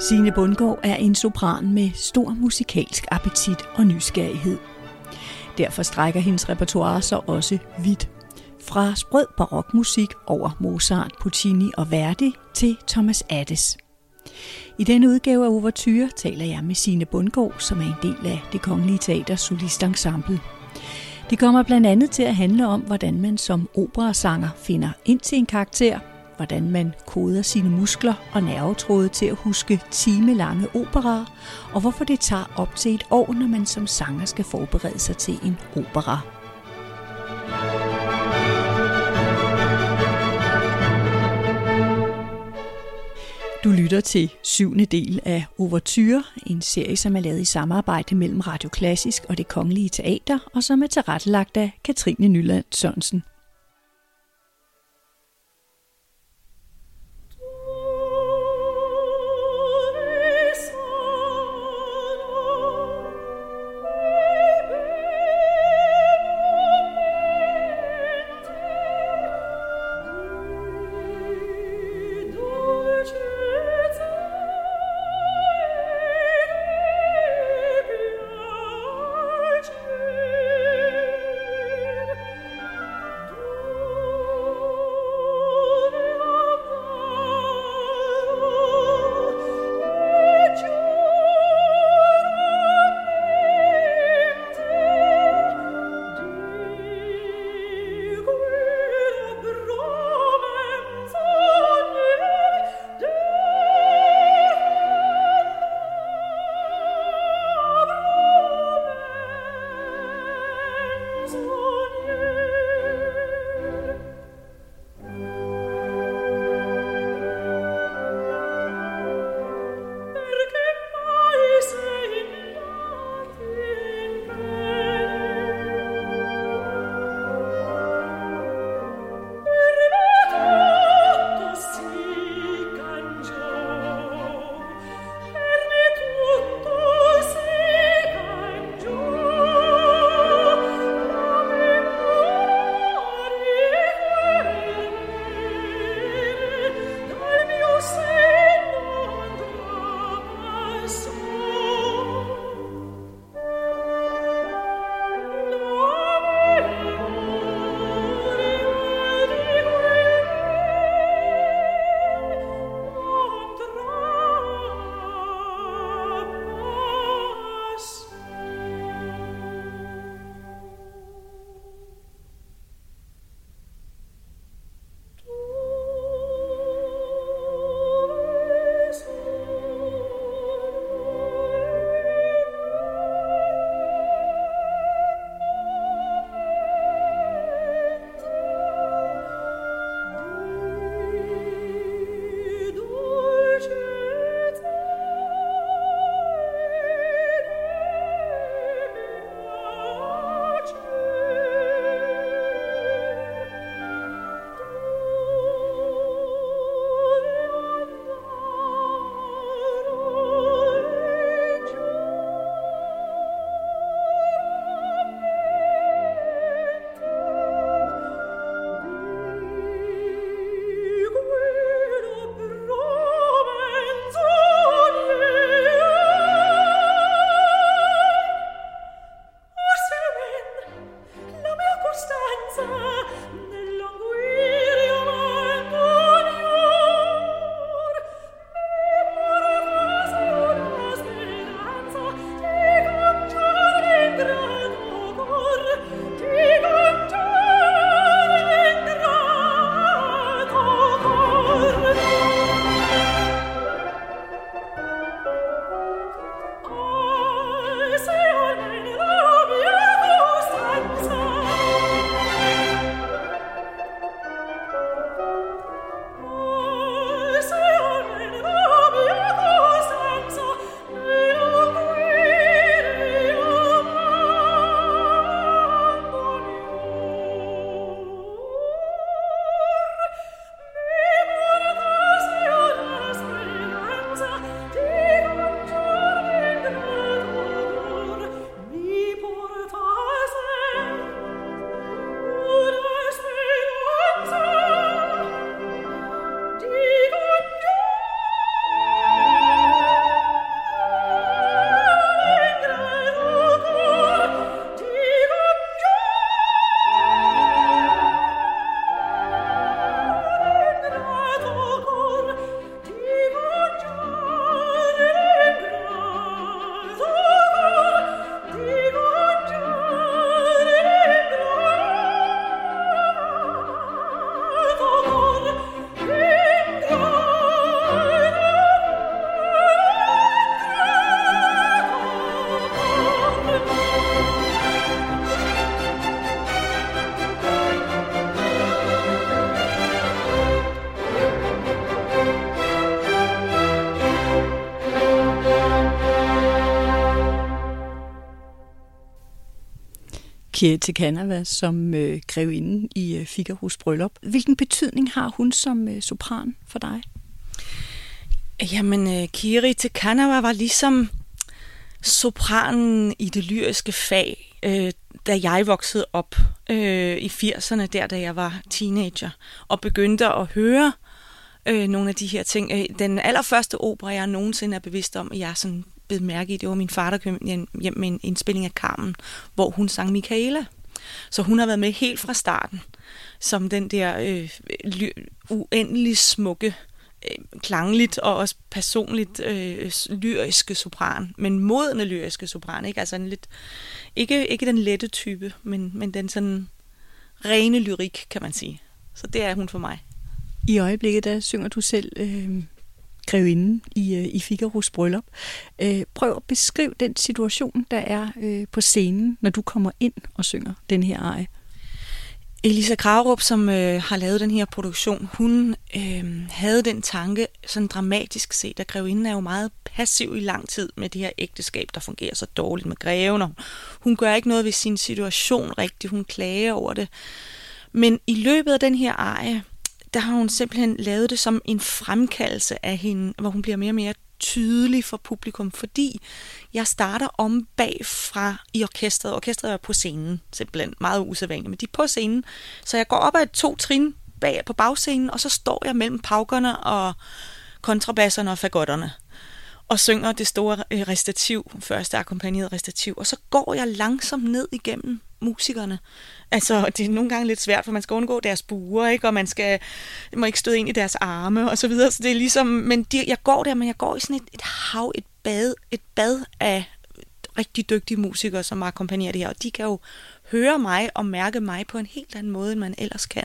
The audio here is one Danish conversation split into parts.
Signe Bundgaard er en sopran med stor musikalsk appetit og nysgerrighed. Derfor strækker hendes repertoire sig også vidt. Fra sprød barokmusik over Mozart, Puccini og Verdi til Thomas Addes. I denne udgave af Overture taler jeg med Signe Bundgaard, som er en del af det Kongelige Teaters solistensemble. Det kommer blandt andet til at handle om, hvordan man som operasanger finder ind til en karakter, hvordan man koder sine muskler og nervetråde til at huske timelange operaer, og hvorfor det tager op til et år, når man som sanger skal forberede sig til en opera. Du lytter til syvende del af Overture, en serie, som er lavet i samarbejde mellem Radio Klassisk og det Kongelige Teater, og som er tilrettelagt af Katrine Nyland Sørensen. Kiete øh, Canava som øh, grevinde i øh, Figaros bryllup. Hvilken betydning har hun som øh, sopran for dig? Jamen, øh, Kiri Canava var ligesom sopranen i det lyriske fag, øh, da jeg voksede op øh, i 80'erne, der da jeg var teenager, og begyndte at høre øh, nogle af de her ting. Øh, den allerførste opera, jeg nogensinde er bevidst om, at jeg sådan blev mærke i, det var min far, der kom hjem med en indspilling af Carmen, hvor hun sang Michaela. Så hun har været med helt fra starten, som den der øh, uendelig smukke, øh, klangligt og også personligt øh, lyriske sopran, men modende lyriske sopran, ikke? Altså en lidt, ikke, ikke den lette type, men, men den sådan rene lyrik, kan man sige. Så det er hun for mig. I øjeblikket, der synger du selv øh, grevinden i, øh, i Figaros bryllup. Øh, prøv at beskrive den situation, der er øh, på scenen, når du kommer ind og synger den her eje. Elisa Kravrup, som øh, har lavet den her produktion, hun øh, havde den tanke, sådan dramatisk set, at grevinden er jo meget passiv i lang tid med det her ægteskab, der fungerer så dårligt med greven, og hun gør ikke noget ved sin situation rigtigt, hun klager over det. Men i løbet af den her eje, der har hun simpelthen lavet det som en fremkaldelse af hende, hvor hun bliver mere og mere tydelig for publikum, fordi jeg starter om bagfra i orkestret. Orkestret er på scenen, simpelthen meget usædvanligt, men de er på scenen. Så jeg går op ad to trin bag på bagscenen, og så står jeg mellem paukerne og kontrabasserne og fagotterne og synger det store øh, restativ, første akkompagneret restativ, og så går jeg langsomt ned igennem musikerne. Altså, det er nogle gange lidt svært, for man skal undgå deres buer, ikke? og man skal, må ikke støde ind i deres arme, og så videre. Så det er ligesom, men de, jeg går der, men jeg går i sådan et, et hav, et bad, et bad af rigtig dygtige musikere, som akkompagnerer det her, og de kan jo høre mig og mærke mig på en helt anden måde, end man ellers kan.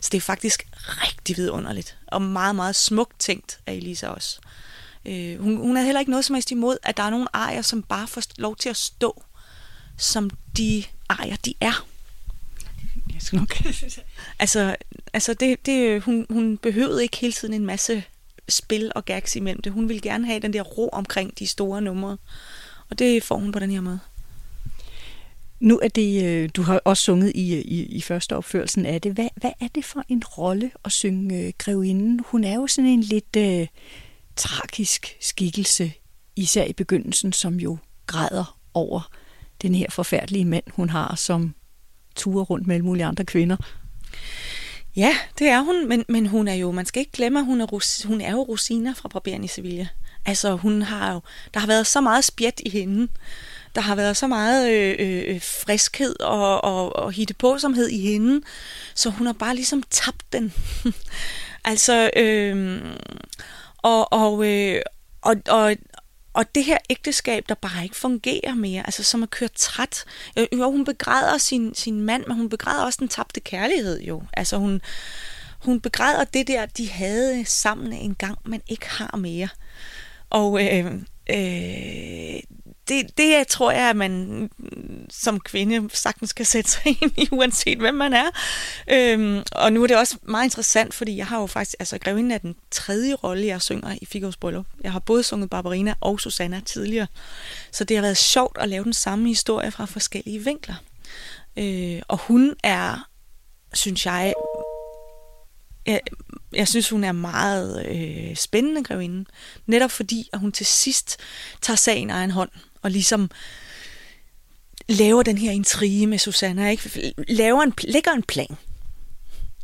Så det er faktisk rigtig vidunderligt, og meget, meget smukt tænkt af Elisa også. Øh, hun, hun har heller ikke noget som helst imod, at der er nogle ejer, som bare får lov til at stå, som de ejer, de er. Jeg skal nok. altså, altså det, det, hun, hun behøvede ikke hele tiden en masse spil og gags imellem det. Hun ville gerne have den der ro omkring de store numre. Og det får hun på den her måde. Nu er det, øh, du har også sunget i, i, i første opførelsen af det. Hvad, hvad er det for en rolle at synge uh, Grevinden? Hun er jo sådan en lidt uh, tragisk skikkelse, især i begyndelsen, som jo græder over den her forfærdelige mand, hun har, som turer rundt med alle mulige andre kvinder. Ja, det er hun, men, men hun er jo, man skal ikke glemme, at hun er, hun er jo Rosina fra Barberen i Sevilla. Altså, hun har jo, der har været så meget spjæt i hende. Der har været så meget øh, øh, øh friskhed og, og, og hittepåsomhed i hende, så hun har bare ligesom tabt den. altså, øh, og, og, øh, og, og, og det her ægteskab, der bare ikke fungerer mere, altså som er kørt træt. Øh, jo, hun begræder sin, sin mand, men hun begræder også den tabte kærlighed jo. Altså hun, hun begræder det der, de havde sammen en gang, men ikke har mere. Og øh, øh, det, det tror jeg, at man mm, som kvinde sagtens kan sætte sig ind i, uanset hvem man er. Øhm, og nu er det også meget interessant, fordi jeg har jo faktisk, altså Grevinden er den tredje rolle, jeg synger i Figaro's Bryllup. Jeg har både sunget Barbarina og Susanna tidligere. Så det har været sjovt at lave den samme historie fra forskellige vinkler. Øh, og hun er, synes jeg, jeg, jeg synes, hun er meget øh, spændende grevinde. Netop fordi, at hun til sidst tager sagen egen hånd og ligesom laver den her intrige med Susanna, ikke? Laver en, lægger en plan.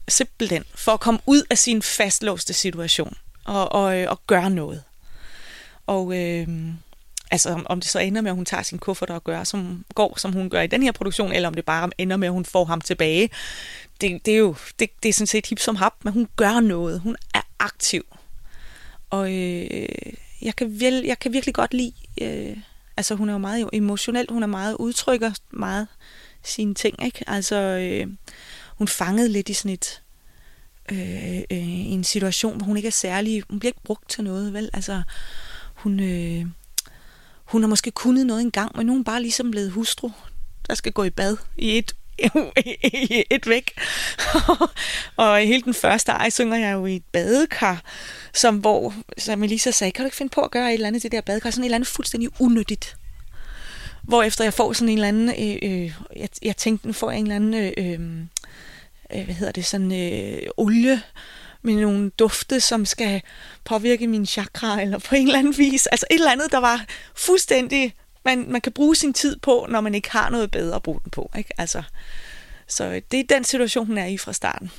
Simpelthen. For at komme ud af sin fastlåste situation. Og, og, øh, og gøre noget. Og øh, altså om det så ender med, at hun tager sin kuffert og gør, som, går, som hun gør i den her produktion, eller om det bare ender med, at hun får ham tilbage. Det, det er jo det, det er sådan set hip som hap, men hun gør noget. Hun er aktiv. Og øh, jeg, kan vel, jeg kan virkelig godt lide... Øh, altså hun er jo meget emotionel, hun er meget udtrykker meget sine ting, ikke? Altså øh, hun fangede lidt i sådan et øh, øh, en situation, hvor hun ikke er særlig, hun bliver ikke brugt til noget, vel? Altså hun øh, hun har måske kunnet noget engang, men nu er hun bare ligesom blevet hustru, der skal gå i bad i et et væk. og hele den første ej synger jeg jo i et badekar, som hvor, som Elisa sagde, kan du ikke finde på at gøre et eller andet i det der badekar, sådan et eller andet fuldstændig unødigt. hvor efter jeg får sådan en eller anden, øh, øh, jeg, jeg tænkte, nu får jeg en eller anden, øh, øh, øh hvad hedder det, sådan øh, olie med nogle dufte, som skal påvirke min chakra, eller på en eller anden vis. Altså et eller andet, der var fuldstændig, man, man kan bruge sin tid på, når man ikke har noget bedre at bruge den på. Ikke? Altså, så øh, det er den situation, hun er i fra starten.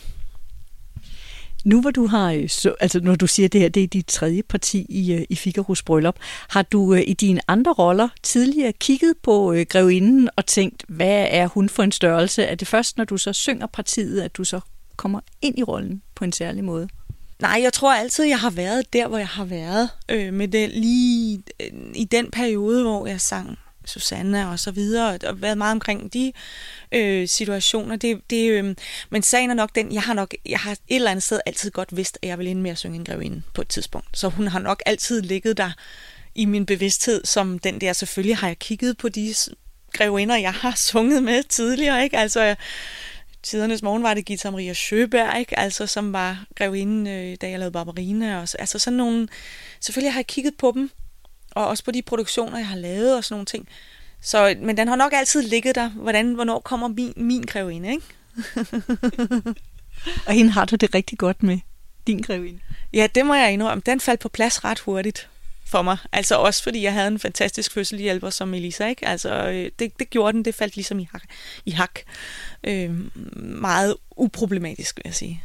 Nu hvor du har, øh, så, altså når du siger det her, det er dit tredje parti i, øh, i Figaros bryllup, har du i dine andre roller tidligere kigget på øh, grevinden og tænkt, hvad er hun for en størrelse? Er det først, når du så synger partiet, at du så kommer ind i rollen på en særlig måde? Nej, jeg tror altid, jeg har været der, hvor jeg har været. Øh, med det lige øh, i den periode, hvor jeg sang Susanna og så videre, og været meget omkring de øh, situationer. Det, det, øh, men sagen er nok den, jeg har nok, jeg har et eller andet sted altid godt vidst, at jeg vil ind med at synge en grevinde på et tidspunkt. Så hun har nok altid ligget der i min bevidsthed, som den der, selvfølgelig har jeg kigget på de grevinder, jeg har sunget med tidligere, ikke? Altså, tidernes morgen var det Gita Maria Sjøberg, ikke? Altså, som var grevinde, øh, da jeg lavede Barbarina. Og så, altså sådan nogle... Selvfølgelig har jeg kigget på dem, og også på de produktioner, jeg har lavet og sådan nogle ting. Så, men den har nok altid ligget der. Hvordan, hvornår kommer min, min grevinde, ikke? og hende har du det rigtig godt med, din grevinde. Ja, det må jeg indrømme. Den faldt på plads ret hurtigt for mig. Altså også fordi jeg havde en fantastisk fødselhjælper som Elisa, ikke? Altså øh, det, det gjorde den, det faldt ligesom i hak. I hak. Øh, meget uproblematisk, vil jeg sige.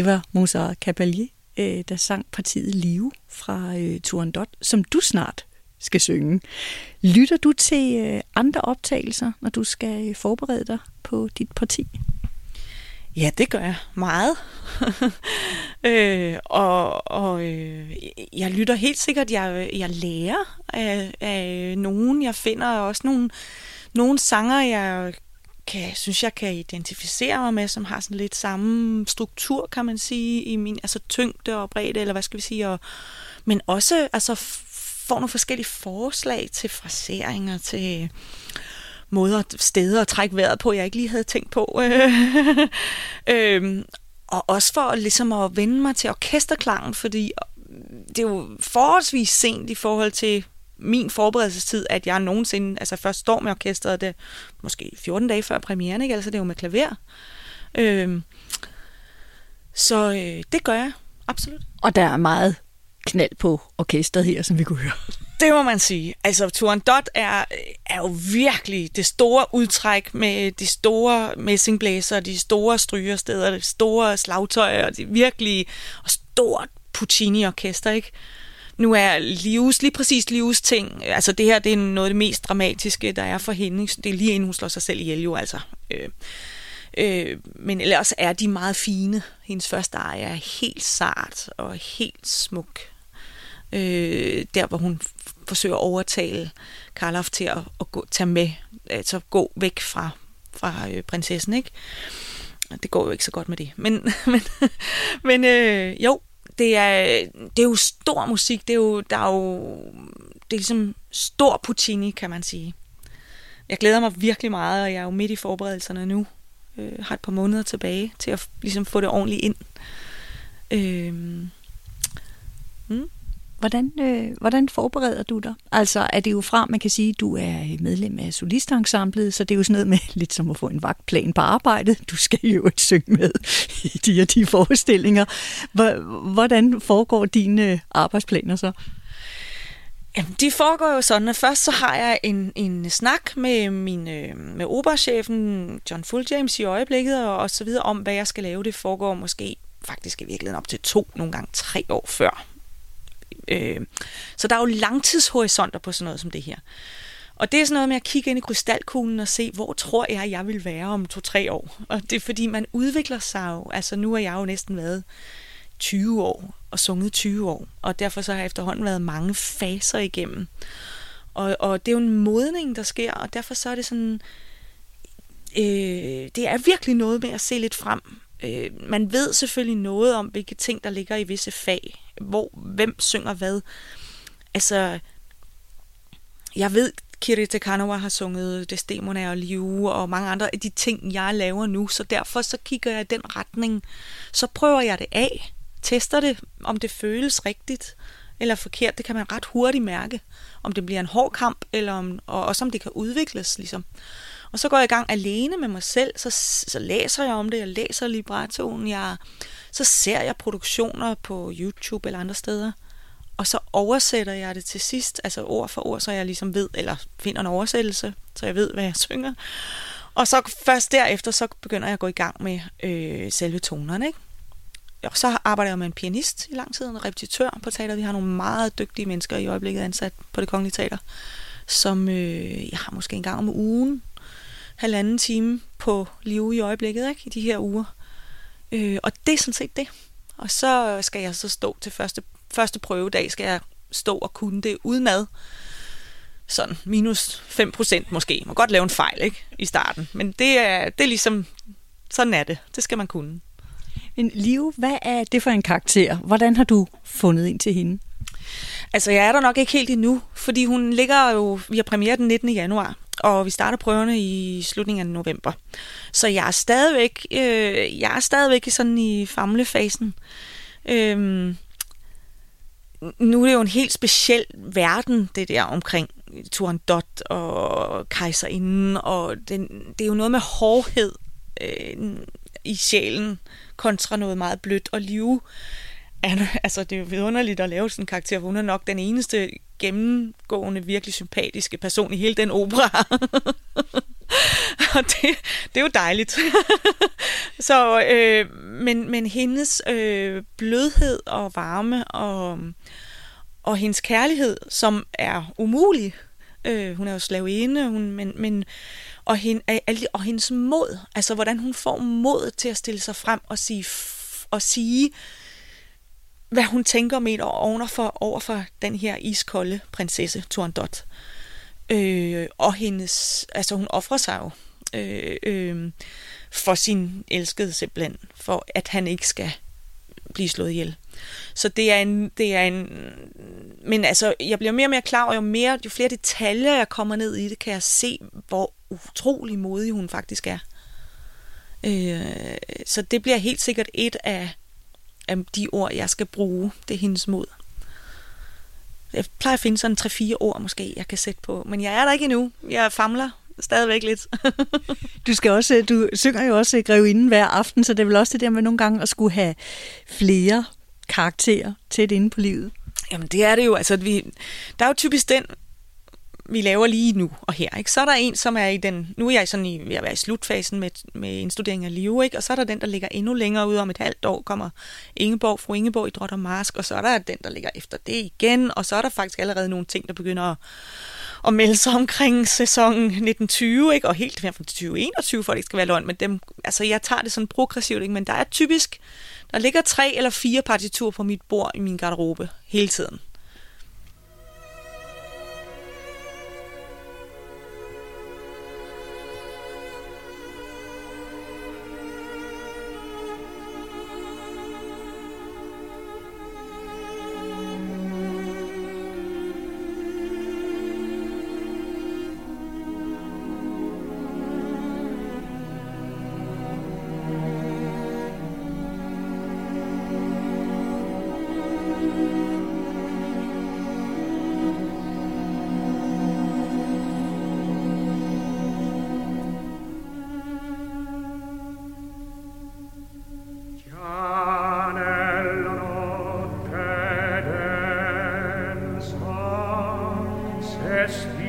Det var Mozart Caballé, øh, der sang partiet Live fra øh, Turandot, som du snart skal synge. Lytter du til øh, andre optagelser, når du skal øh, forberede dig på dit parti? Ja, det gør jeg meget. øh, og og øh, jeg lytter helt sikkert, jeg, jeg lærer af, af nogen. Jeg finder også nogle, nogle sanger, jeg kan, synes jeg kan identificere mig med, som har sådan lidt samme struktur, kan man sige, i min altså tyngde og bredde, eller hvad skal vi sige, og, men også altså, får nogle forskellige forslag til fraseringer, til måder, steder at trække vejret på, jeg ikke lige havde tænkt på. øhm, og også for ligesom at vende mig til orkesterklangen, fordi det er jo forholdsvis sent i forhold til min forberedelsestid, at jeg nogensinde, altså først står med orkestret, det måske 14 dage før premieren, ikke? Altså det er jo med klaver. Øhm, så øh, det gør jeg, absolut. Og der er meget knald på orkestret her, som vi kunne høre. Det må man sige. Altså, Turandot er, er jo virkelig det store udtræk med de store messingblæser, de store strygersteder, de store slagtøjer, og de virkelig og stort Puccini-orkester, ikke? Nu er Livs, lige præcis Livs ting, altså det her, det er noget af det mest dramatiske, der er for hende. Det er lige inden hun slår sig selv ihjel jo, altså. Øh, øh, men ellers er de meget fine. Hendes første eje er helt sart og helt smuk. Øh, der, hvor hun forsøger at overtale Karloff til at, at gå, tage med, altså gå væk fra, fra øh, prinsessen, ikke? Det går jo ikke så godt med det. Men, men, men øh, jo, det er, det er jo stor musik. Det er jo, der er jo, det er ligesom stor Puccini, kan man sige. Jeg glæder mig virkelig meget, og jeg er jo midt i forberedelserne nu. Øh, har et par måneder tilbage til at ligesom få det ordentligt ind. Øh. Hvordan, øh, hvordan forbereder du dig? Altså er det jo fra, man kan sige, at du er medlem af solistensemblet, så det er jo sådan noget med lidt som at få en vagtplan på arbejdet. Du skal jo ikke synge med i de og de forestillinger. Hvordan foregår dine øh, arbejdsplaner så? Jamen, de foregår jo sådan, at først så har jeg en, en snak med, min, øh, med operachefen John Full James i øjeblikket, og, og så videre om, hvad jeg skal lave. Det foregår måske faktisk i virkeligheden op til to, nogle gange tre år før Øh, så der er jo langtidshorisonter på sådan noget som det her. Og det er sådan noget med at kigge ind i krystalkuglen og se, hvor tror jeg, jeg vil være om to-tre år. Og det er fordi, man udvikler sig jo. Altså nu er jeg jo næsten været 20 år og sunget 20 år. Og derfor så har jeg efterhånden været mange faser igennem. Og, og det er jo en modning, der sker, og derfor så er det sådan... Øh, det er virkelig noget med at se lidt frem. Øh, man ved selvfølgelig noget om, hvilke ting, der ligger i visse fag hvor, hvem synger hvad. Altså, jeg ved, Kirita Kanawa har sunget Desdemona og Liu og mange andre af de ting, jeg laver nu, så derfor så kigger jeg i den retning. Så prøver jeg det af, tester det, om det føles rigtigt eller forkert. Det kan man ret hurtigt mærke, om det bliver en hård kamp, eller om, og også om det kan udvikles. Ligesom. Og så går jeg i gang alene med mig selv, så, så læser jeg om det, jeg læser librettoen, jeg så ser jeg produktioner på YouTube eller andre steder, og så oversætter jeg det til sidst, altså ord for ord, så jeg ligesom ved, eller finder en oversættelse, så jeg ved, hvad jeg synger. Og så først derefter, så begynder jeg at gå i gang med øh, selve tonerne, ikke? Og så arbejder jeg med en pianist i lang tid, en repetitør på teater. Vi har nogle meget dygtige mennesker i øjeblikket ansat på det kongelige teater, som øh, jeg har måske en gang om ugen, halvanden time på liv i øjeblikket, ikke? i de her uger. Øh, og det er sådan set det. Og så skal jeg så stå til første, første prøvedag, skal jeg stå og kunne det udenad. Sådan minus 5% måske. Man kan godt lave en fejl ikke, i starten. Men det er, det er ligesom, sådan er det. Det skal man kunne. Men Liv, hvad er det for en karakter? Hvordan har du fundet ind til hende? Altså, jeg er der nok ikke helt endnu, fordi hun ligger jo, vi har premiere den 19. januar, og vi starter prøverne i slutningen af november. Så jeg er stadigvæk, øh, jeg er stadigvæk sådan i famlefasen. Øhm, nu er det jo en helt speciel verden, det der omkring Turandot og kejserinden, og den, det er jo noget med hårdhed øh, i sjælen kontra noget meget blødt og liv. Altså, det er jo vidunderligt at lave sådan en karakter, for hun er nok den eneste gennemgående, virkelig sympatiske person i hele den opera. og det, det er jo dejligt. så, øh, men, men hendes øh, blødhed og varme og, og hendes kærlighed, som er umulig, øh, hun er jo slavinde, hun, men, men, og, hende, og hendes mod, altså hvordan hun får mod til at stille sig frem og sige, og sige hvad hun tænker om en overfor, over for den her iskolde prinsesse Turandot. Øh, og hendes, altså hun offrer sig jo øh, øh, for sin elskede simpelthen, for at han ikke skal blive slået ihjel. Så det er en, det er en, men altså, jeg bliver mere og mere klar og jo, mere, jo flere detaljer jeg kommer ned i det, kan jeg se, hvor utrolig modig hun faktisk er. Øh, så det bliver helt sikkert et af, af de ord, jeg skal bruge. Det er hendes mod. Jeg plejer at finde sådan tre-fire ord måske, jeg kan sætte på. Men jeg er der ikke endnu. Jeg famler stadigvæk lidt. du skal også, du synger jo også Grevinden hver aften, så det er vel også det der med nogle gange at skulle have flere karakterer tæt inde på livet. Jamen det er det jo. Altså, vi, der er jo typisk den, vi laver lige nu og her. Ikke? Så er der en, som er i den... Nu er jeg sådan i, ved at være i slutfasen med, med indstudering af liv, ikke? og så er der den, der ligger endnu længere ud om et halvt år, kommer Ingeborg, fru Ingeborg i Drot og Mask, og så er der den, der ligger efter det igen, og så er der faktisk allerede nogle ting, der begynder at, at melde sig omkring sæsonen 1920, ikke? og helt frem til 2021, for det ikke skal være løgn, men dem, altså jeg tager det sådan progressivt, ikke? men der er typisk, der ligger tre eller fire partiturer på mit bord i min garderobe hele tiden. press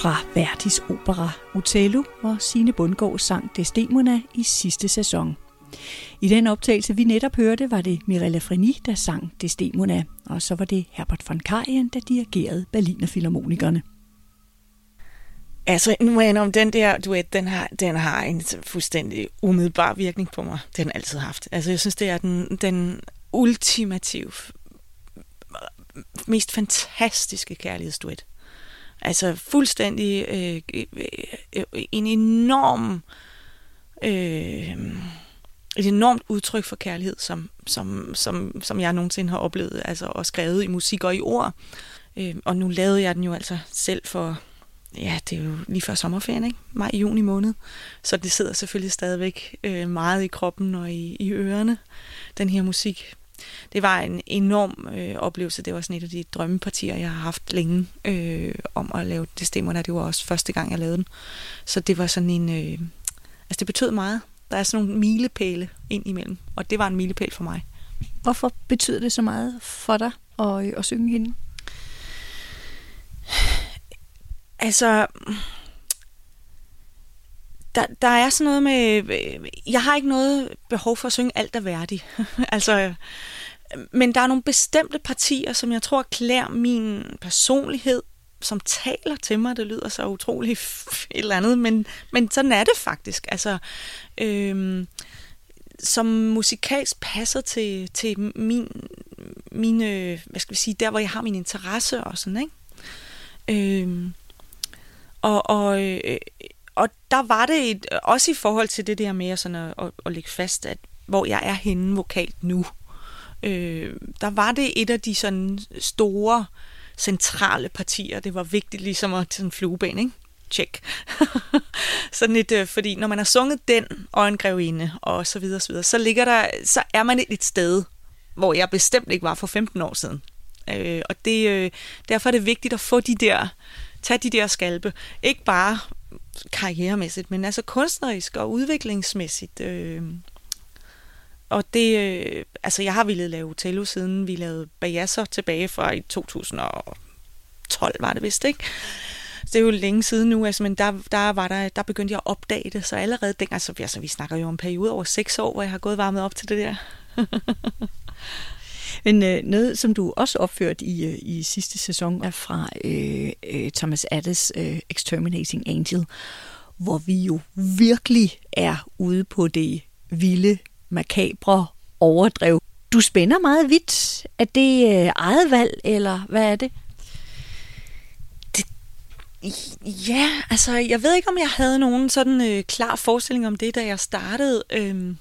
fra Verdis opera Otello, hvor Signe Bundgaard sang Desdemona i sidste sæson. I den optagelse, vi netop hørte, var det Mirella Freni, der sang Desdemona, og så var det Herbert von Karajan, der dirigerede Berliner Philharmonikerne. Altså, nu er om den der duet, den har, den har en fuldstændig umiddelbar virkning på mig. Den har altid haft. Altså, jeg synes, det er den, den ultimative, mest fantastiske kærlighedsduet. Altså, fuldstændig øh, øh, øh, en enorm... Øh, et enormt udtryk for kærlighed, som, som, som, som jeg nogensinde har oplevet, altså og skrevet i musik og i ord. Øh, og nu lavede jeg den jo altså selv for ja, det er jo lige før sommerferien, ikke? Maj, juni måned. Så det sidder selvfølgelig stadigvæk øh, meget i kroppen og i, i ørerne, den her musik. Det var en enorm øh, oplevelse. Det var sådan et af de drømmepartier, jeg har haft længe øh, om at lave det stemmer, der det var også første gang, jeg lavede den. Så det var sådan en... Øh, altså det betød meget. Der er sådan nogle milepæle ind imellem, og det var en milepæl for mig. Hvorfor betyder det så meget for dig at, at synge hende? Altså, der, der er sådan noget med, øh, jeg har ikke noget behov for at synge alt er værdig. altså, øh, men der er nogle bestemte partier, som jeg tror klæder min personlighed, som taler til mig. Det lyder så utroligt et eller andet, men, men sådan er det faktisk. Altså, øhm, som musikalsk passer til, til min, mine, hvad skal vi sige, der hvor jeg har min interesse og sådan, ikke? Øhm, og, og, øh, og der var det et, også i forhold til det der med sådan at, at, at lægge fast, at hvor jeg er henne vokalt nu. Øh, der var det et af de sådan store centrale partier. Det var vigtigt ligesom at sådan en flueben, ikke? Check. sådan et, øh, fordi når man har sunget den og en grevinde og så videre, så videre, så ligger der, så er man et sted, hvor jeg bestemt ikke var for 15 år siden. Øh, og det, øh, derfor er det vigtigt at få de der tage de der skalpe. Ikke bare karrieremæssigt, men altså kunstnerisk og udviklingsmæssigt. Øh, og det, øh, altså jeg har ville lave Otello siden vi lavede Bajasser tilbage fra i 2012, var det vist, ikke? det er jo længe siden nu, altså, men der, der, var der, der begyndte jeg at opdage det, så allerede dengang, altså, altså vi snakker jo om en periode over seks år, hvor jeg har gået varmet op til det der. Men øh, noget, som du også opførte i, øh, i sidste sæson, er fra øh, øh, Thomas Addes øh, Exterminating Angel, hvor vi jo virkelig er ude på det vilde, makabre overdrev. Du spænder meget vidt. Er det øh, eget valg, eller hvad er det? det? Ja, altså jeg ved ikke, om jeg havde nogen sådan øh, klar forestilling om det, da jeg startede. Øhm,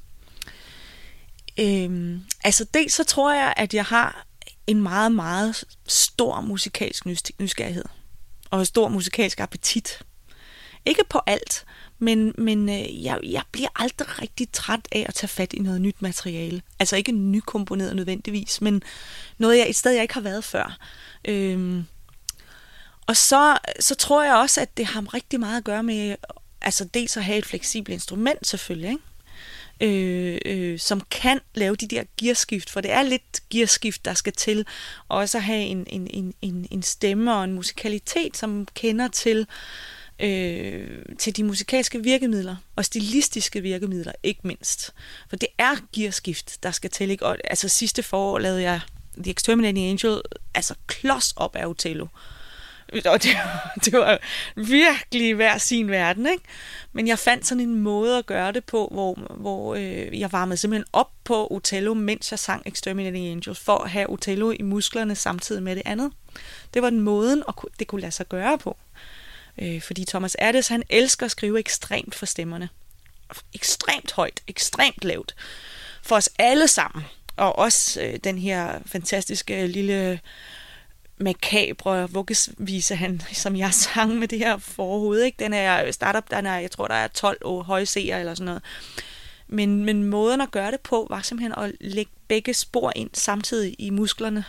Øhm, altså dels så tror jeg, at jeg har en meget, meget stor musikalsk nysgerrighed. Og en stor musikalsk appetit. Ikke på alt, men, men øh, jeg, jeg bliver aldrig rigtig træt af at tage fat i noget nyt materiale. Altså ikke nykomponeret nødvendigvis, men noget jeg, et sted, jeg ikke har været før. Øhm, og så, så tror jeg også, at det har rigtig meget at gøre med, altså dels at have et fleksibelt instrument selvfølgelig, ikke? Øh, øh, som kan lave de der gearskift, for det er lidt gearskift, der skal til, og også have en, en, en, en, en stemme og en musikalitet, som kender til øh, til de musikalske virkemidler, og stilistiske virkemidler, ikke mindst. For det er gearskift, der skal til. Ikke? Og, altså sidste forår lavede jeg The Exterminating Angel, altså klods op af Othello. Øh, og det, det var virkelig hver sin verden, ikke? Men jeg fandt sådan en måde at gøre det på, hvor, hvor øh, jeg varmede simpelthen op på Otello, mens jeg sang Exterminating Angels, for at have Otello i musklerne samtidig med det andet. Det var den måden, og det kunne lade sig gøre på. Øh, fordi Thomas Addis, han elsker at skrive ekstremt for stemmerne. Ekstremt højt, ekstremt lavt. For os alle sammen. Og også øh, den her fantastiske lille makabre vuggesvise, han, som jeg sang med det her forhoved. Ikke? Den er startup, den er, jeg tror, der er 12 høje seer eller sådan noget. Men, men måden at gøre det på, var simpelthen at lægge begge spor ind samtidig i musklerne.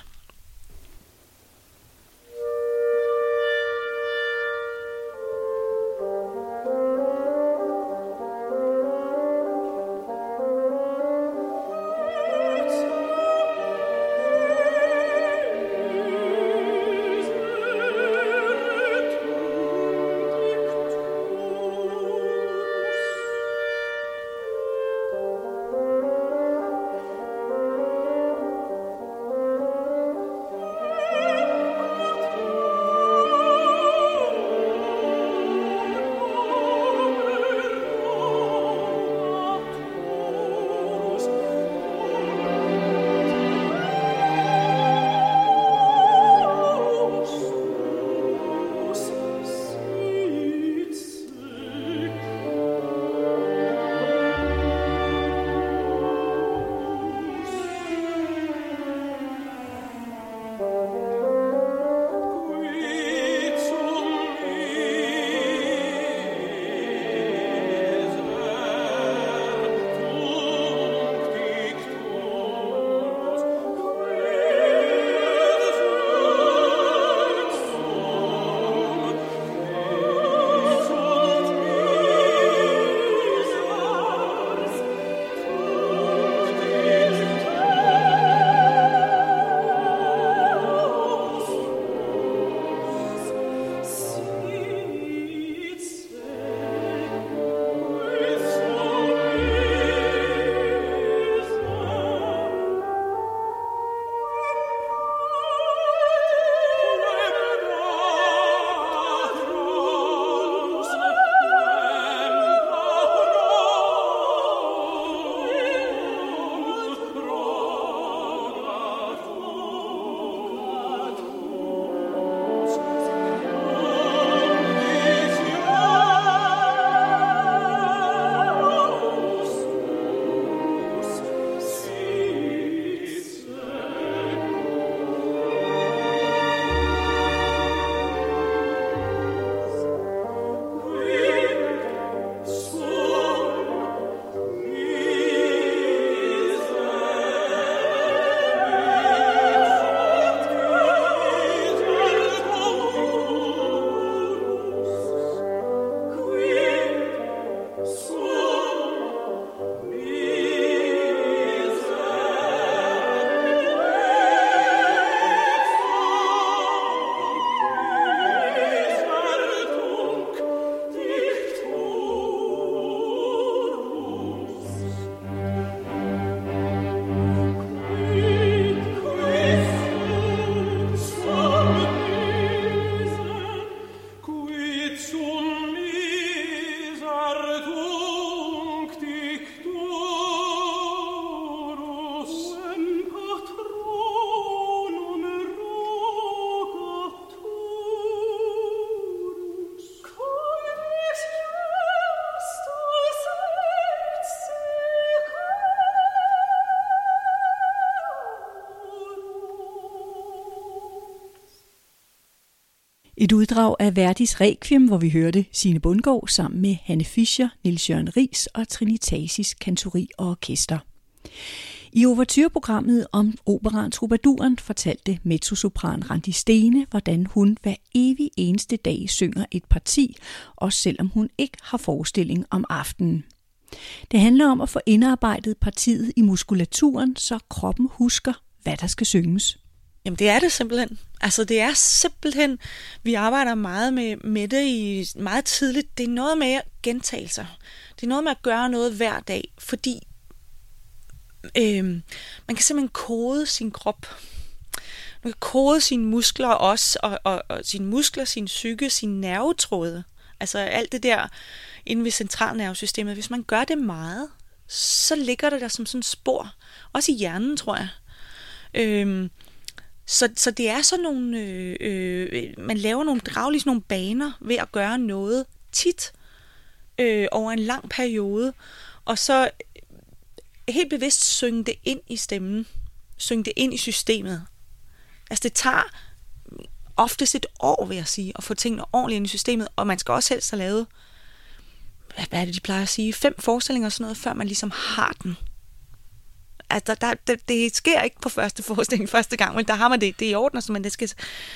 Et uddrag af Verdis Requiem, hvor vi hørte Sine Bundgaard sammen med Hanne Fischer, Nils Jørgen Ries og Trinitatis Kantori og Orkester. I overtyrprogrammet om operan Troubaduren fortalte mezzosopran Randi Stene, hvordan hun hver evig eneste dag synger et parti, også selvom hun ikke har forestilling om aftenen. Det handler om at få indarbejdet partiet i muskulaturen, så kroppen husker, hvad der skal synges. Jamen det er det simpelthen. Altså det er simpelthen, vi arbejder meget med, med det i meget tidligt. Det er noget med at gentage sig. Det er noget med at gøre noget hver dag, fordi øh, man kan simpelthen kode sin krop. Man kan kode sine muskler også, og, og, og sine muskler, sin psyke, sin nervetråde. Altså alt det der inde ved centralnervesystemet. Hvis man gør det meget, så ligger det der som sådan spor. Også i hjernen, tror jeg. Øh, så, så det er sådan nogle, øh, øh, man laver nogle draglige nogle baner ved at gøre noget tit øh, over en lang periode, og så øh, helt bevidst synge det ind i stemmen, synge det ind i systemet. Altså det tager oftest et år, vil jeg sige, at få tingene ordentligt ind i systemet, og man skal også helst have lavet, hvad er det, de plejer at sige, fem forestillinger og sådan noget, før man ligesom har den altså, der, der, det sker ikke på første forestilling første gang, men der har man det, det er i orden, så man det skal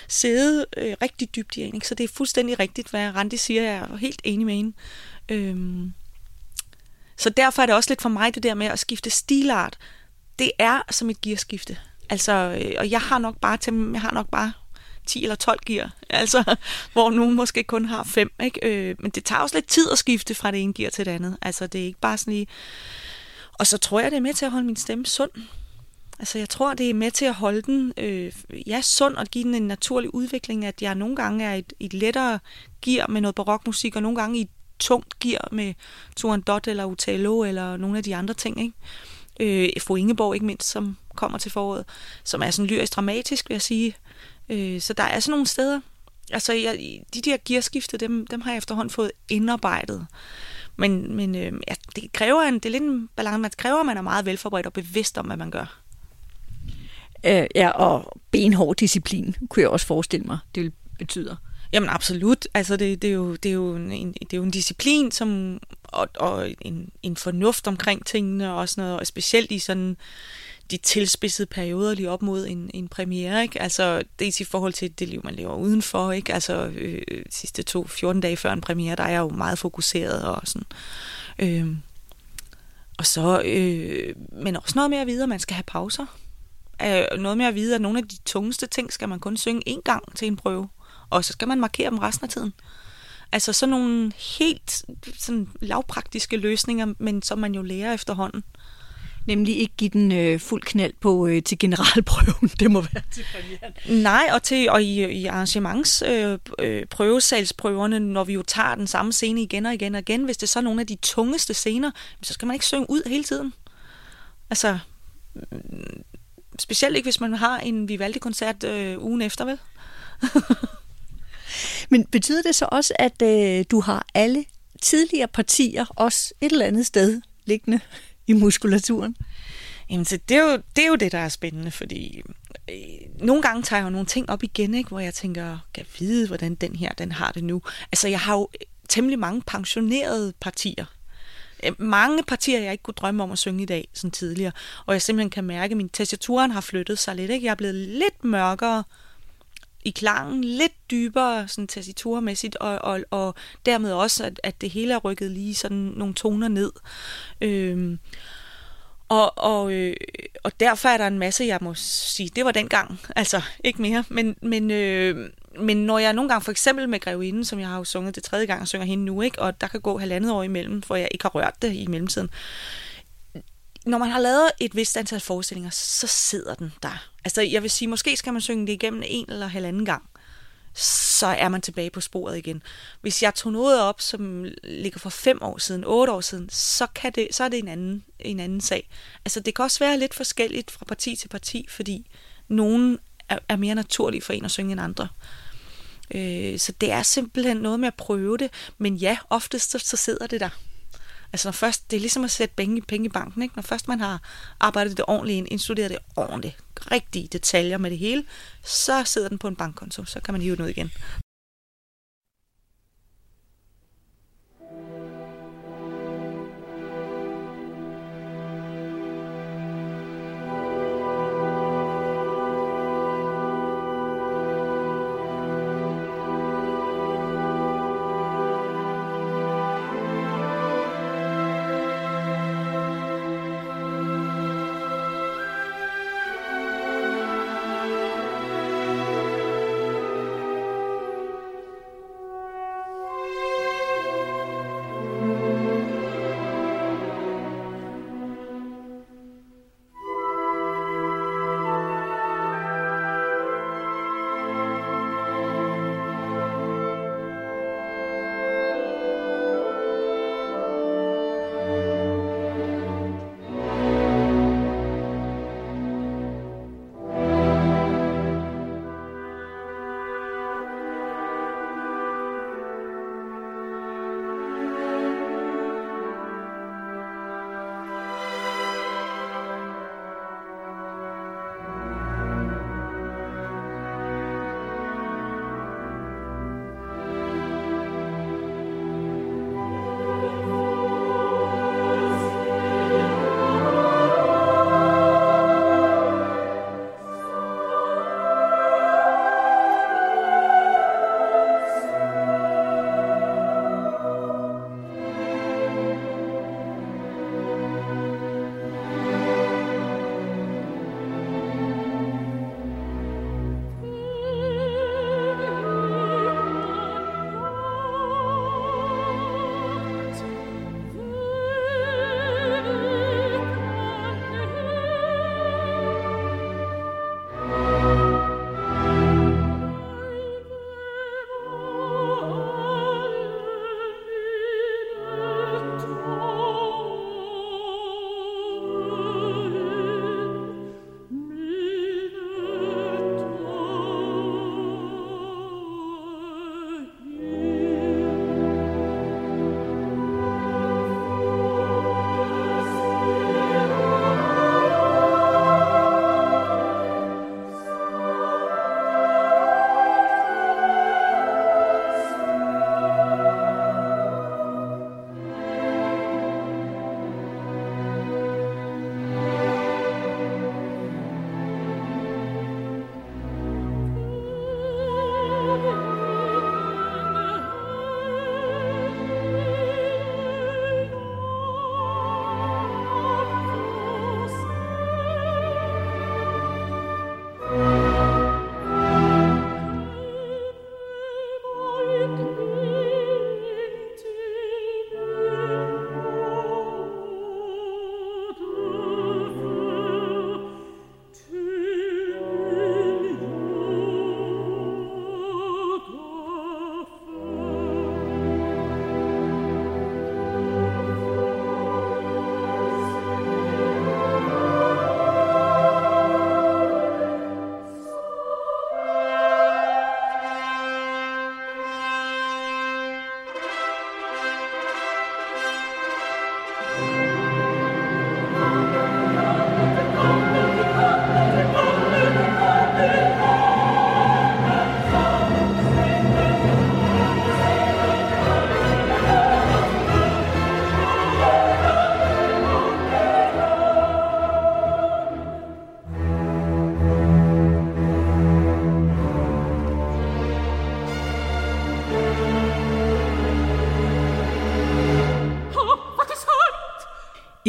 sidde øh, rigtig dybt i en, ikke? så det er fuldstændig rigtigt, hvad Randi siger, jeg er helt enig med hende. Øhm, så derfor er det også lidt for mig det der med at skifte stilart. Det er som et gearskifte. Altså, øh, og jeg har nok bare til, jeg har nok bare 10 eller 12 gear, altså, hvor nogen måske kun har 5, ikke? Øh, men det tager også lidt tid at skifte fra det ene gear til det andet. Altså, det er ikke bare sådan lige, og så tror jeg, det er med til at holde min stemme sund. Altså jeg tror, det er med til at holde den øh, ja, sund og give den en naturlig udvikling, at jeg nogle gange er i et, et lettere gear med noget barokmusik, og nogle gange i et tungt gear med Turandot eller Utello eller nogle af de andre ting. Ikke? Øh, Fru Ingeborg ikke mindst, som kommer til foråret, som er sådan lyrisk dramatisk, vil jeg sige. Øh, så der er sådan nogle steder. Altså jeg, de der gearskifte, dem, dem har jeg efterhånden fået indarbejdet. Men, men øh, ja, det kræver en, det er lidt en balance. Man kræver, at man er meget velforberedt og bevidst om, hvad man gør. Øh, ja, og benhård disciplin, kunne jeg også forestille mig, det vil betyder. Jamen absolut. Altså det, det, er, jo, det, er, jo en, det er jo en disciplin som, og, og en, en fornuft omkring tingene og sådan noget, og specielt i sådan de tilspidsede perioder lige op mod en, en premiere, ikke? Altså, det i forhold til det liv, man lever udenfor, ikke? Altså, øh, sidste to, 14 dage før en premiere, der er jeg jo meget fokuseret og sådan. Øh, og så, øh, men også noget med at vide, at man skal have pauser. Øh, noget med at vide, at nogle af de tungeste ting skal man kun synge én gang til en prøve. Og så skal man markere dem resten af tiden. Altså sådan nogle helt sådan lavpraktiske løsninger, men som man jo lærer efterhånden. Nemlig ikke give den øh, fuld knald på øh, til generalprøven. Det må være til premieren. Nej, og, til, og i, i arrangements øh, øh, prøvesalsprøverne, når vi jo tager den samme scene igen og igen og igen, hvis det er så nogle af de tungeste scener, så skal man ikke synge ud hele tiden. Altså, mm, specielt ikke hvis man har en Vivaldi-koncert øh, ugen efter, vel? Men betyder det så også, at øh, du har alle tidligere partier også et eller andet sted liggende i muskulaturen? Jamen, så det, er jo, det er jo det, der er spændende, fordi øh, nogle gange tager jeg jo nogle ting op igen, ikke, hvor jeg tænker, kan jeg vide, hvordan den her, den har det nu? Altså, jeg har jo øh, temmelig mange pensionerede partier. Øh, mange partier, jeg ikke kunne drømme om at synge i dag, sådan tidligere. Og jeg simpelthen kan mærke, at min tessituren har flyttet sig lidt. Ikke? Jeg er blevet lidt mørkere i klangen, lidt dybere sådan tessiturmæssigt, og, og, og dermed også, at, at det hele er rykket lige sådan nogle toner ned. Øhm, og, og, øh, og derfor er der en masse, jeg må sige, det var dengang, altså ikke mere, men, men, øh, men når jeg nogle gange, for eksempel med Grevinden, som jeg har jo sunget det tredje gang, og synger hende nu, ikke, og der kan gå halvandet år imellem, for jeg ikke har rørt det i mellemtiden, når man har lavet et vist antal forestillinger, så sidder den der. Altså, jeg vil sige, måske skal man synge det igennem en eller halvanden gang. Så er man tilbage på sporet igen. Hvis jeg tog noget op, som ligger for fem år siden, otte år siden, så, kan det, så er det en anden, en anden sag. Altså, det kan også være lidt forskelligt fra parti til parti, fordi nogen er, er mere naturlige for en at synge end andre. Øh, så det er simpelthen noget med at prøve det. Men ja, oftest så, så sidder det der. Altså når først, det er ligesom at sætte penge, penge i banken, ikke? Når først man har arbejdet det ordentligt ind, indstuderet det ordentligt, rigtige detaljer med det hele, så sidder den på en bankkonto, så kan man hive den ud igen.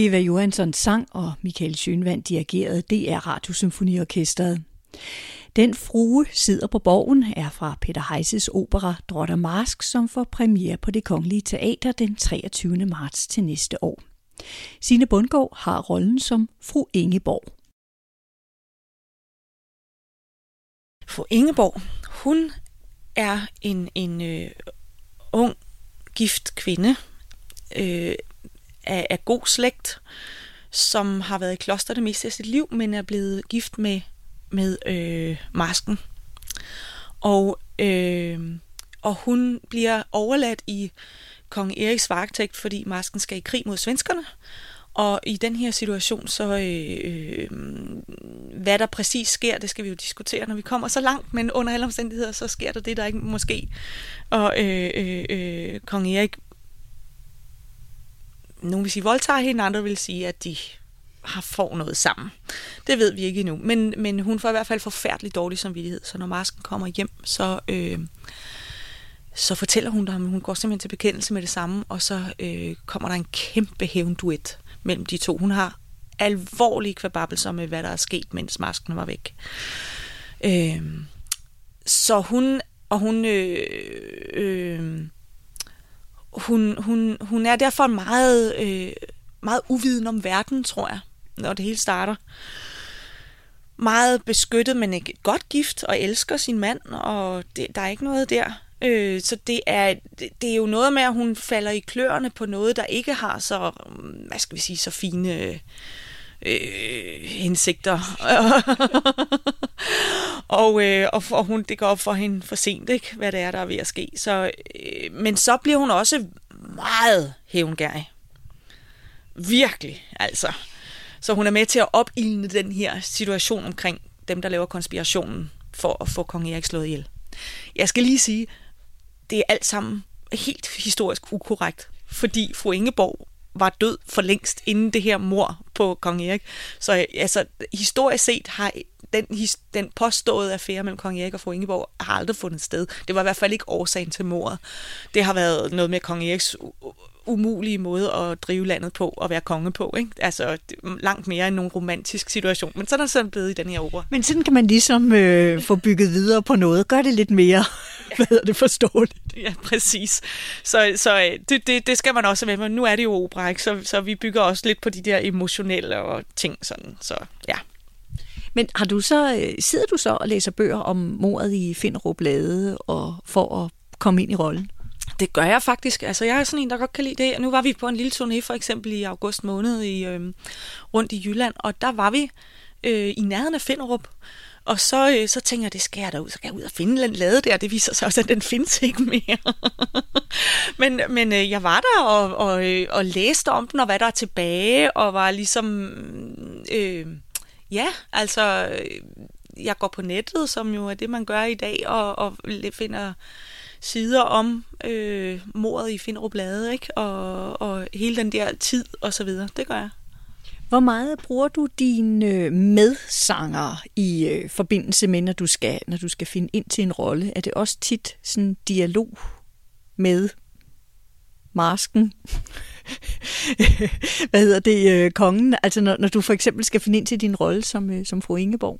Eva Johansson sang, og Michael Schønvand dirigerede DR Radiosymfoniorkestret. Den frue sidder på borgen er fra Peter Heises opera Drotter Mask, som får premiere på det Kongelige Teater den 23. marts til næste år. Sine Bundgaard har rollen som fru Ingeborg. Fru Ingeborg, hun er en, en øh, ung, gift kvinde øh, af, af god slægt, som har været i kloster det meste af sit liv, men er blevet gift med, med øh, masken. Og, øh, og hun bliver overladt i kong Eriks varetægt, fordi masken skal i krig mod svenskerne. Og i den her situation, så øh, øh, hvad der præcis sker, det skal vi jo diskutere, når vi kommer så langt, men under alle omstændigheder, så sker der det, der ikke måske. Og øh, øh, øh, kong Erik, nogle vil sige voldtager hende, andre vil sige, at de har får noget sammen. Det ved vi ikke endnu, men, men hun får i hvert fald forfærdelig dårlig samvittighed, så når masken kommer hjem, så... Øh, så fortæller hun ham, hun går simpelthen til bekendelse med det samme, og så øh, kommer der en kæmpe hævnduet mellem de to. Hun har alvorlige kvababelser med, hvad der er sket, mens masken var væk. Øh, så hun, og hun, øh, øh, hun, hun, hun er derfor meget, øh, meget uviden om verden, tror jeg, når det hele starter. Meget beskyttet, men ikke godt gift, og elsker sin mand, og det, der er ikke noget der. Øh, så det er, det, det er jo noget med, at hun falder i kløerne på noget, der ikke har så, hvad skal vi sige, så fine øh, Øh, hensigter. og, øh, og, og hun, det går op for hende for sent, ikke, hvad det er, der er ved at ske. Så, øh, men så bliver hun også meget hævngærig. Virkelig, altså. Så hun er med til at opildne den her situation omkring dem, der laver konspirationen for at få kong Erik slået ihjel. Jeg skal lige sige, det er alt sammen helt historisk ukorrekt, fordi fru Ingeborg var død for længst inden det her mor på kong Erik. Så altså, historisk set har den, den påståede affære mellem kong Erik og fru Ingeborg har aldrig fundet sted. Det var i hvert fald ikke årsagen til mordet. Det har været noget med kong Eriks umulige måde at drive landet på og være konge på. Ikke? Altså langt mere end nogen romantisk situation. Men sådan er det sådan blevet i den her opera. Men sådan kan man ligesom øh, få bygget videre på noget. Gør det lidt mere, hvad hedder det, forståeligt. Ja, præcis. Så, så øh, det, det, det skal man også med. Men nu er det jo opera, ikke? Så, så vi bygger også lidt på de der emotionelle og ting. Sådan. Så ja. Men har du så, øh, sidder du så og læser bøger om mordet i Finderup Lade og for at komme ind i rollen? Det gør jeg faktisk. Altså, jeg er sådan en, der godt kan lide det. Nu var vi på en lille turné, for eksempel i august måned i, øh, rundt i Jylland, og der var vi øh, i nærheden af Finderup. Og så, øh, så tænker jeg, det skal jeg derud, så kan jeg ud og finde den lade der. Det viser sig også, at den findes ikke mere. men men øh, jeg var der og, og, øh, og læste om den, og hvad der er tilbage, og var ligesom... Øh, ja, altså... Øh, jeg går på nettet, som jo er det, man gør i dag, og, og finder sider om øh, mordet i Finderup Lade, ikke? Og, og hele den der tid og så videre. Det gør jeg. Hvor meget bruger du dine medsanger i øh, forbindelse med, når du, skal, når du skal finde ind til en rolle? Er det også tit sådan dialog med masken? Hvad hedder det? Øh, kongen? Altså når, når du for eksempel skal finde ind til din rolle som, øh, som fru Ingeborg?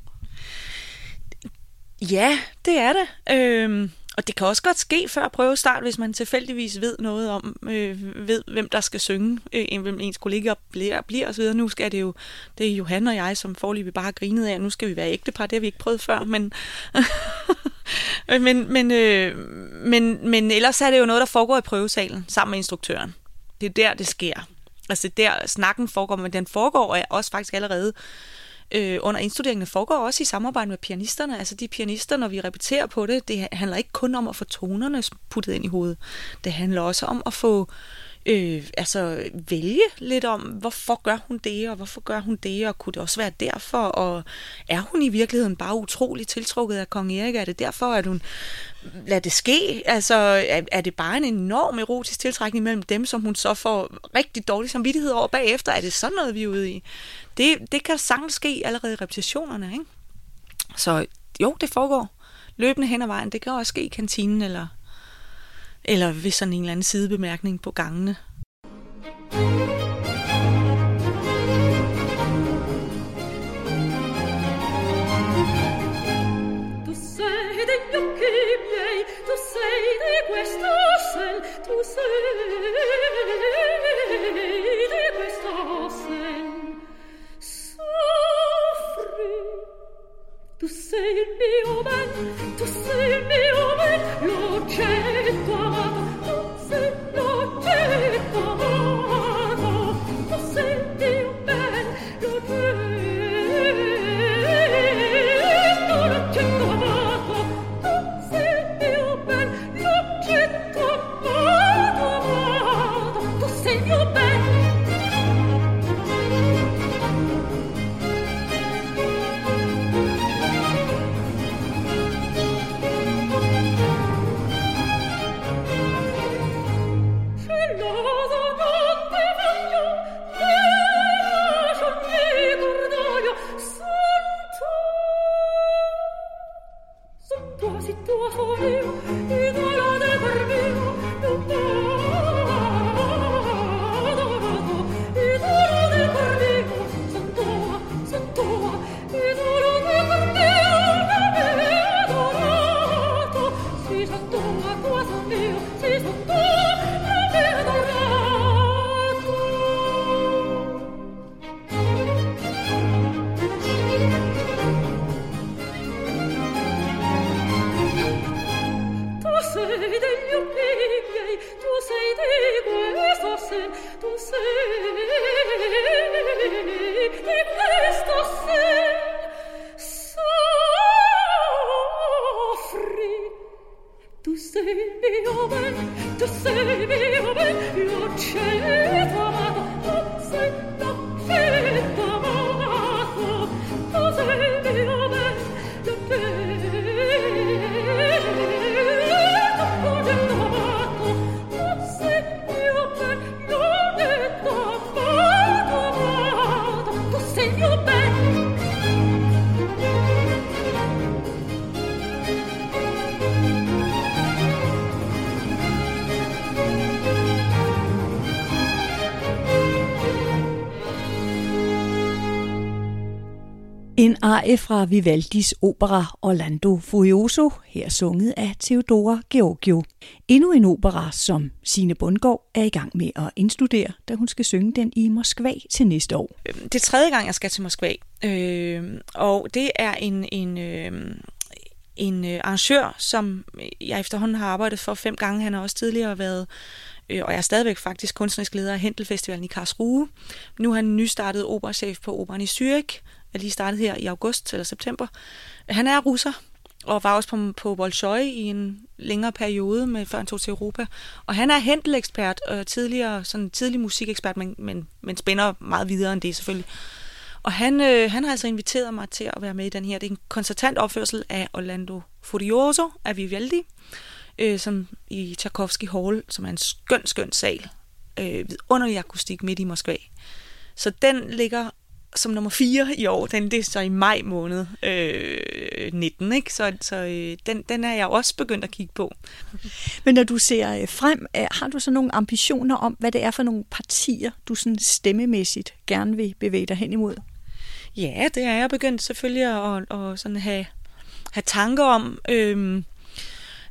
Ja, det er det. Øh, og det kan også godt ske før prøvestart, hvis man tilfældigvis ved noget om, øh, ved hvem der skal synge, øh, hvem ens kollegaer bliver, bliver osv. Nu skal det jo, det er Johan og jeg, som forløbig bare har grinet af, nu skal vi være ægtepar, det har vi ikke prøvet før, men, men, men, øh, men, men ellers er det jo noget, der foregår i prøvesalen sammen med instruktøren. Det er der, det sker. Altså der snakken foregår, men den foregår også faktisk allerede øh, under indstuderingene foregår også i samarbejde med pianisterne. Altså de pianister, når vi repeterer på det, det handler ikke kun om at få tonerne puttet ind i hovedet. Det handler også om at få øh, altså vælge lidt om, hvorfor gør hun det, og hvorfor gør hun det, og kunne det også være derfor, og er hun i virkeligheden bare utrolig tiltrukket af kong Erik? Er det derfor, at hun lader det ske? Altså, er, er det bare en enorm erotisk tiltrækning mellem dem, som hun så får rigtig dårlig samvittighed over bagefter? Er det sådan noget, vi er ude i? Det, det kan sagtens ske allerede i repetitionerne, ikke? Så jo, det foregår løbende hen ad vejen. Det kan også ske i kantinen, eller, eller ved sådan en eller anden sidebemærkning på gangene. Tu sei mio ben, tu sei mio ben, io c'è amata, tu sei arie fra Vivaldis opera Orlando Furioso, her sunget af Theodora Georgiou. Endnu en opera, som Sine Bundgaard er i gang med at indstudere, da hun skal synge den i Moskva til næste år. Øhm, det er tredje gang, jeg skal til Moskva, øh, og det er en, en, øh, en øh, arrangør, som jeg efterhånden har arbejdet for fem gange. Han har også tidligere været øh, og jeg er stadigvæk faktisk kunstnerisk leder af Hentelfestivalen i Karlsruhe. Nu er han nystartet operachef på operan i Zürich, er lige startet her i august eller september. Han er russer, og var også på, på Bolshoi i en længere periode, med, før han tog til Europa. Og han er Händel-ekspert, øh, tidligere, sådan tidlig musikekspert, men, men, men spænder meget videre end det selvfølgelig. Og han, øh, han har altså inviteret mig til at være med i den her. Det er en koncertant opførsel af Orlando Furioso af Vivaldi, øh, som i Tchaikovsky Hall, som er en skøn, skøn sal. Øh, vidunderlig akustik midt i Moskva. Så den ligger som nummer 4 i år. Den det er så i maj måned øh, 19, ikke? Så, så øh, den, den er jeg også begyndt at kigge på. Men når du ser øh, frem, øh, har du så nogle ambitioner om, hvad det er for nogle partier, du sådan stemmemæssigt gerne vil bevæge dig hen imod? Ja, det er jeg begyndt selvfølgelig at, at sådan have, have tanker om. Øh,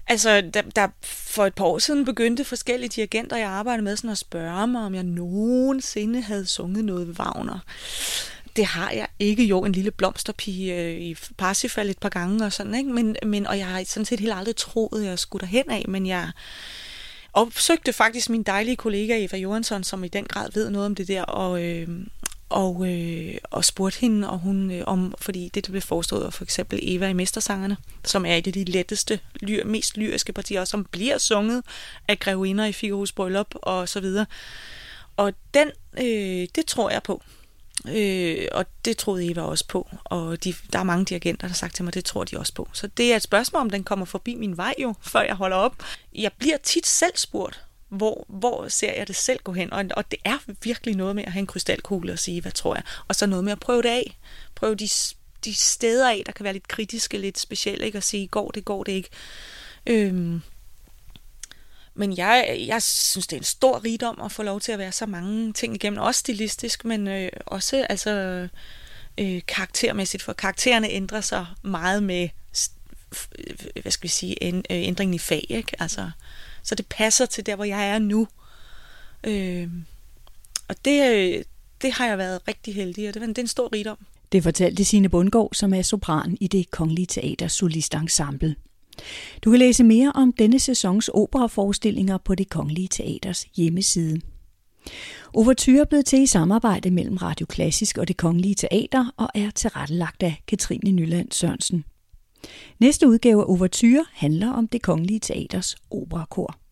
Altså, der, der for et par år siden begyndte forskellige dirigenter, jeg arbejdede med, sådan at spørge mig, om jeg nogensinde havde sunget noget ved Wagner. Det har jeg ikke. Jo, en lille blomsterpige øh, i Parsifal et par gange og sådan, ikke? Men, men, og jeg har sådan set helt aldrig troet, at jeg skulle derhen af, men jeg opsøgte faktisk min dejlige kollega Eva Johansson, som i den grad ved noget om det der, og, øh, og, øh, og spurgte hende, og hun, øh, om, fordi det, der blev forestået for eksempel Eva i Mestersangerne, som er et af de letteste, lyr, mest lyriske partier, som bliver sunget af grevinder i Figaro's Bryllup og så videre. Og den, øh, det tror jeg på. Øh, og det troede Eva også på. Og de, der er mange dirigenter, der har sagt til mig, det tror de også på. Så det er et spørgsmål, om den kommer forbi min vej jo, før jeg holder op. Jeg bliver tit selv spurgt, hvor, hvor ser jeg det selv gå hen? Og, og det er virkelig noget med at have en krystalkugle og sige, hvad tror jeg? Og så noget med at prøve det af. Prøve de, de steder af, der kan være lidt kritiske, lidt specielle, ikke? Og sige, går det, går det ikke? Øhm, men jeg, jeg synes, det er en stor rigdom at få lov til at være så mange ting igennem, også stilistisk, men øh, også altså, øh, karaktermæssigt, for karaktererne ændrer sig meget med øh, hvad skal vi sige, en, øh, ændringen i fag, ikke? Altså, så det passer til der, hvor jeg er nu. Øh, og det, øh, det har jeg været rigtig heldig, og det, det er en stor rigdom. Det fortalte Signe Bundgaard, som er sopran i det Kongelige Teaters Solistensemble. Du kan læse mere om denne sæsons operaforestillinger på det Kongelige Teaters hjemmeside. Overture er blevet til i samarbejde mellem Radio Klassisk og det Kongelige Teater og er tilrettelagt af Katrine Nyland Sørensen. Næste udgave af Overture handler om det Kongelige Teaters operakor.